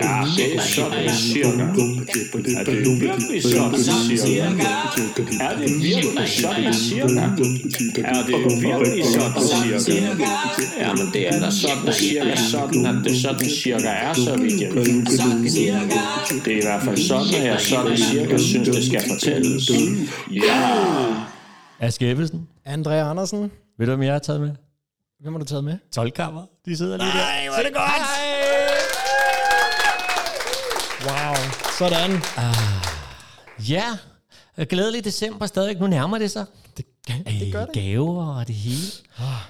Ja, det er sådan cirka. Er det virkelig sådan cirka? Er det virkelig sådan cirka? Er det virkelig sådan cirka? Jamen, det er da sådan cirka sådan, at det sådan cirka er, så vidt jeg ved. Det er i hvert fald sådan, at jeg sådan cirka synes, det skal fortælles. Ja! Aske Ebbesen, André Andersen, ved du, hvem jeg har taget med? Hvem har du taget med? 12 kammer. De sidder lige der. Nej, hvor er det godt! Wow, sådan. Ja, glædelig december stadig. Nu nærmer det sig. Det, det gør det. Gaver og det hele.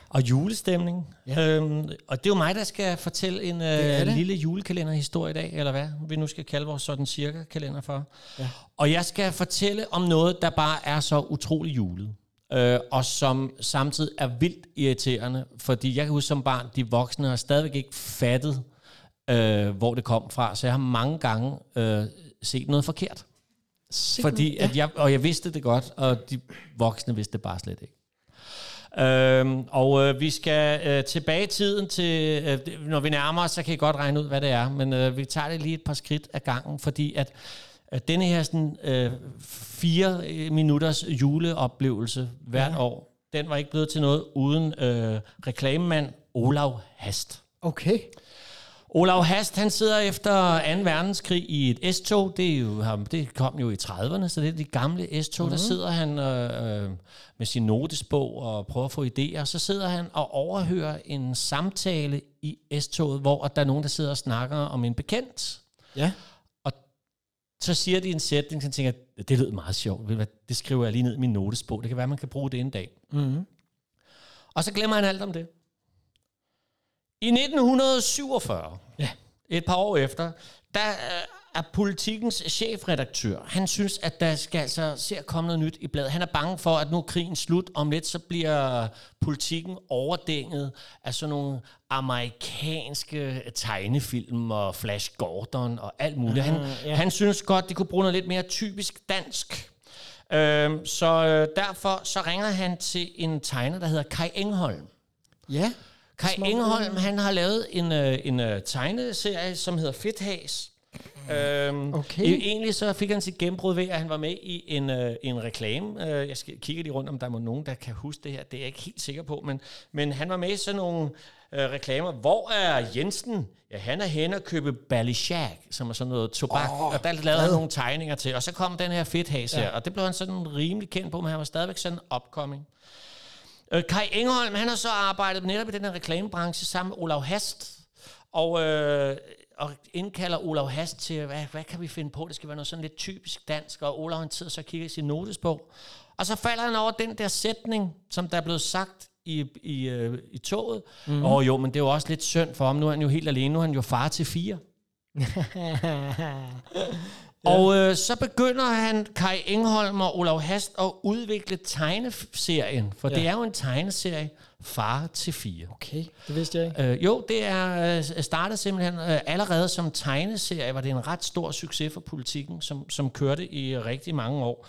Og julestemning. Ja. Øhm, og det er jo mig, der skal fortælle en øh, lille julekalenderhistorie i dag, eller hvad vi nu skal kalde vores sådan cirka kalender for. Ja. Og jeg skal fortælle om noget, der bare er så utrolig julet. Øh, og som samtidig er vildt irriterende, fordi jeg kan huske som barn, de voksne har stadigvæk ikke fattet, øh, hvor det kom fra. Så jeg har mange gange øh, set noget forkert. Fordi at jeg, og jeg vidste det godt, og de voksne vidste det bare slet ikke. Øhm, og øh, vi skal øh, tilbage i tiden til, øh, når vi nærmer os, så kan I godt regne ud, hvad det er, men øh, vi tager det lige et par skridt ad gangen, fordi at denne her sådan, øh, fire øh, minutters juleoplevelse hvert ja. år, den var ikke blevet til noget uden øh, reklamemand Olav Hast. Okay. Olav Hast, han sidder efter 2. verdenskrig i et S-tog. Det, er jo, det kom jo i 30'erne, så det er de gamle S-tog. Mm. Der sidder han øh, øh, med sin notesbog og prøver at få idéer. Så sidder han og overhører en samtale i S-toget, hvor der er nogen, der sidder og snakker om en bekendt. Ja. Så siger de en sætning, så jeg tænker, det lød meget sjovt. Det skriver jeg lige ned i min notesbog. Det kan være, man kan bruge det en dag. Mm-hmm. Og så glemmer han alt om det. I 1947, Ja. et par år efter, der øh, er politikens chefredaktør. Han synes, at der skal altså se at komme noget nyt i bladet. Han er bange for, at nu er krigen slut. Om lidt så bliver politikken overdænget af sådan nogle amerikanske tegnefilm og Flash Gordon og alt muligt. Han, ja. han synes godt, de kunne bruge noget lidt mere typisk dansk. Øhm, så øh, derfor så ringer han til en tegner, der hedder Kai Engholm. Ja. Kai Små Engholm, han har lavet en, øh, en øh, tegneserie, som hedder Fedthas. Øhm, Okay. e- Egentlig så fik han sit gennembrud ved, at han var med i en, øh, en reklame. Øh, jeg skal kigge lige rundt, om der er nogen, der kan huske det her. Det er jeg ikke helt sikker på. Men, men han var med i sådan nogle øh, reklamer. Hvor er Jensen? Ja, han er hen og købe Balishac, som er sådan noget tobak. Oh, og der lavede han nogle tegninger til. Og så kom den her Fedthas her. Og det blev han sådan rimelig kendt på, men han var stadigvæk sådan upcoming. Øh, Kai Engholm, han har så arbejdet netop i den her reklamebranche sammen med Olav Hast, og, øh, og indkalder Olav Hast til, hvad, hvad kan vi finde på? Det skal være noget sådan lidt typisk dansk, og Olav han sidder så og kigger i sin notesbog. Og så falder han over den der sætning, som der er blevet sagt i, i, øh, i toget. Mm. Og jo, men det er jo også lidt synd for ham. Nu er han jo helt alene. Nu er han jo far til fire. Og øh, så begynder han, Kai Engholm og Olav Hast, at udvikle tegneserien. For ja. det er jo en tegneserie, Far til fire. Okay, det vidste jeg ikke. Øh, jo, det er øh, startet simpelthen øh, allerede som tegneserie, var det en ret stor succes for politikken, som, som kørte i rigtig mange år.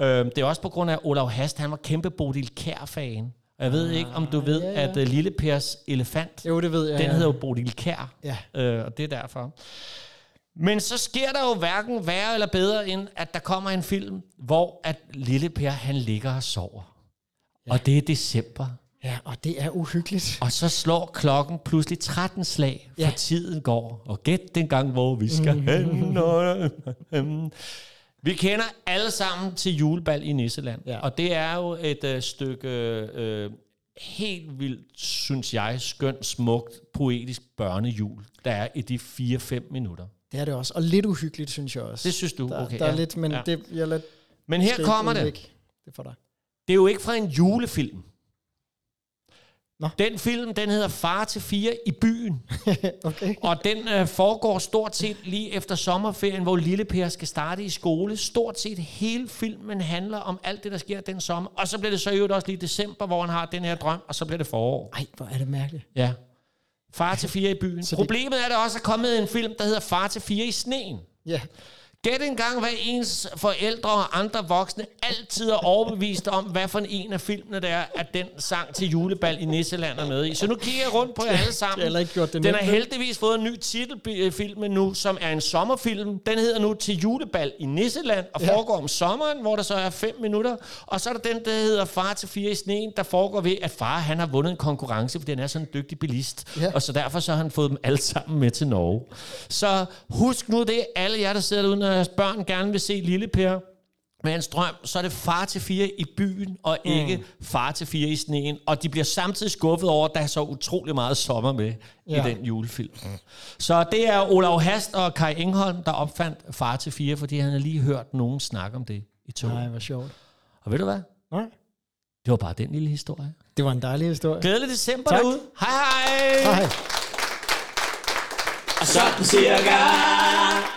Øh, det er også på grund af Olav Hast, han var kæmpe Bodil Kær-fan. Jeg ved ikke, om du ved, ja, ja, ja. ja. at uh, Lille Pers elefant, Jo, det ved jeg. den ja. hedder jo Bodil Kær. Ja. Øh, og det er derfor. Men så sker der jo hverken værre eller bedre, end at der kommer en film, hvor at Lille Per, han ligger og sover. Ja. Og det er december. Ja, og det er uhyggeligt. Og så slår klokken pludselig 13 slag, for Ja. tiden går. Og gæt den gang, hvor vi skal hen. og- Vi kender alle sammen til julebal i Nisseland. Ja. Og det er jo et øh, stykke øh, helt vildt, synes jeg, skønt, smukt, poetisk børnejul, der er i de 4-5 minutter. Det er det også. Og lidt uhyggeligt, synes jeg også. Det synes du? der, Okay, der er ja. lidt, men Ja. ja. det, jeg lader Men her kommer det. Det er for dig. Det er jo ikke fra en julefilm. Nå. Den film, den hedder Far til fire i byen. okay. Og den øh, foregår stort set lige efter sommerferien, hvor Lille Per skal starte i skole. Stort set hele filmen handler om alt det, der sker den sommer. Og så bliver det så i øvrigt også lige december, hvor han har den her drøm, og så bliver det forår. Ej, hvor er det mærkeligt. Ja. Far til fire i byen. Så det- Problemet er, at der også er kommet en film, der hedder Far til fire i sneen. Ja. Gæt engang, hvad ens forældre og andre voksne altid er overbevist om, hvad for en af filmene det er, at den sang til julebal i Nisseland er med i. Så nu kigger jeg rundt på jer alle sammen. Jeg ikke gjort det Den har heldigvis fået en ny titelfilm nu, som er en sommerfilm. Den hedder nu Til julebal i Nisseland, og Ja. foregår om sommeren, hvor der så er fem minutter. Og så er der den, der hedder Far til fire i sneen, der foregår ved, at far han har vundet en konkurrence, fordi han er sådan en dygtig bilist. Ja. Og så derfor så har han fået dem alle sammen med til Norge. Så husk nu det, alle jer, der sidder derude, når jeres børn gerne vil se Lille Per med hans drøm, så er det far til fire i byen, og ikke mm. far til fire i sneen. Og de bliver samtidig skuffet over, at der er så utrolig meget sommer med ja. I den julefilm. Mm. Så det er Olav Hast og Kai Engholm, der opfandt far til fire, fordi han har lige hørt nogen snakke om det i toget. Nej, hvor sjovt. Og ved du hvad? Nej. Det var bare den lille historie. Det var en dejlig historie. Glædelig december Tak. derude. Hej hej! Hej. Sådan cirka.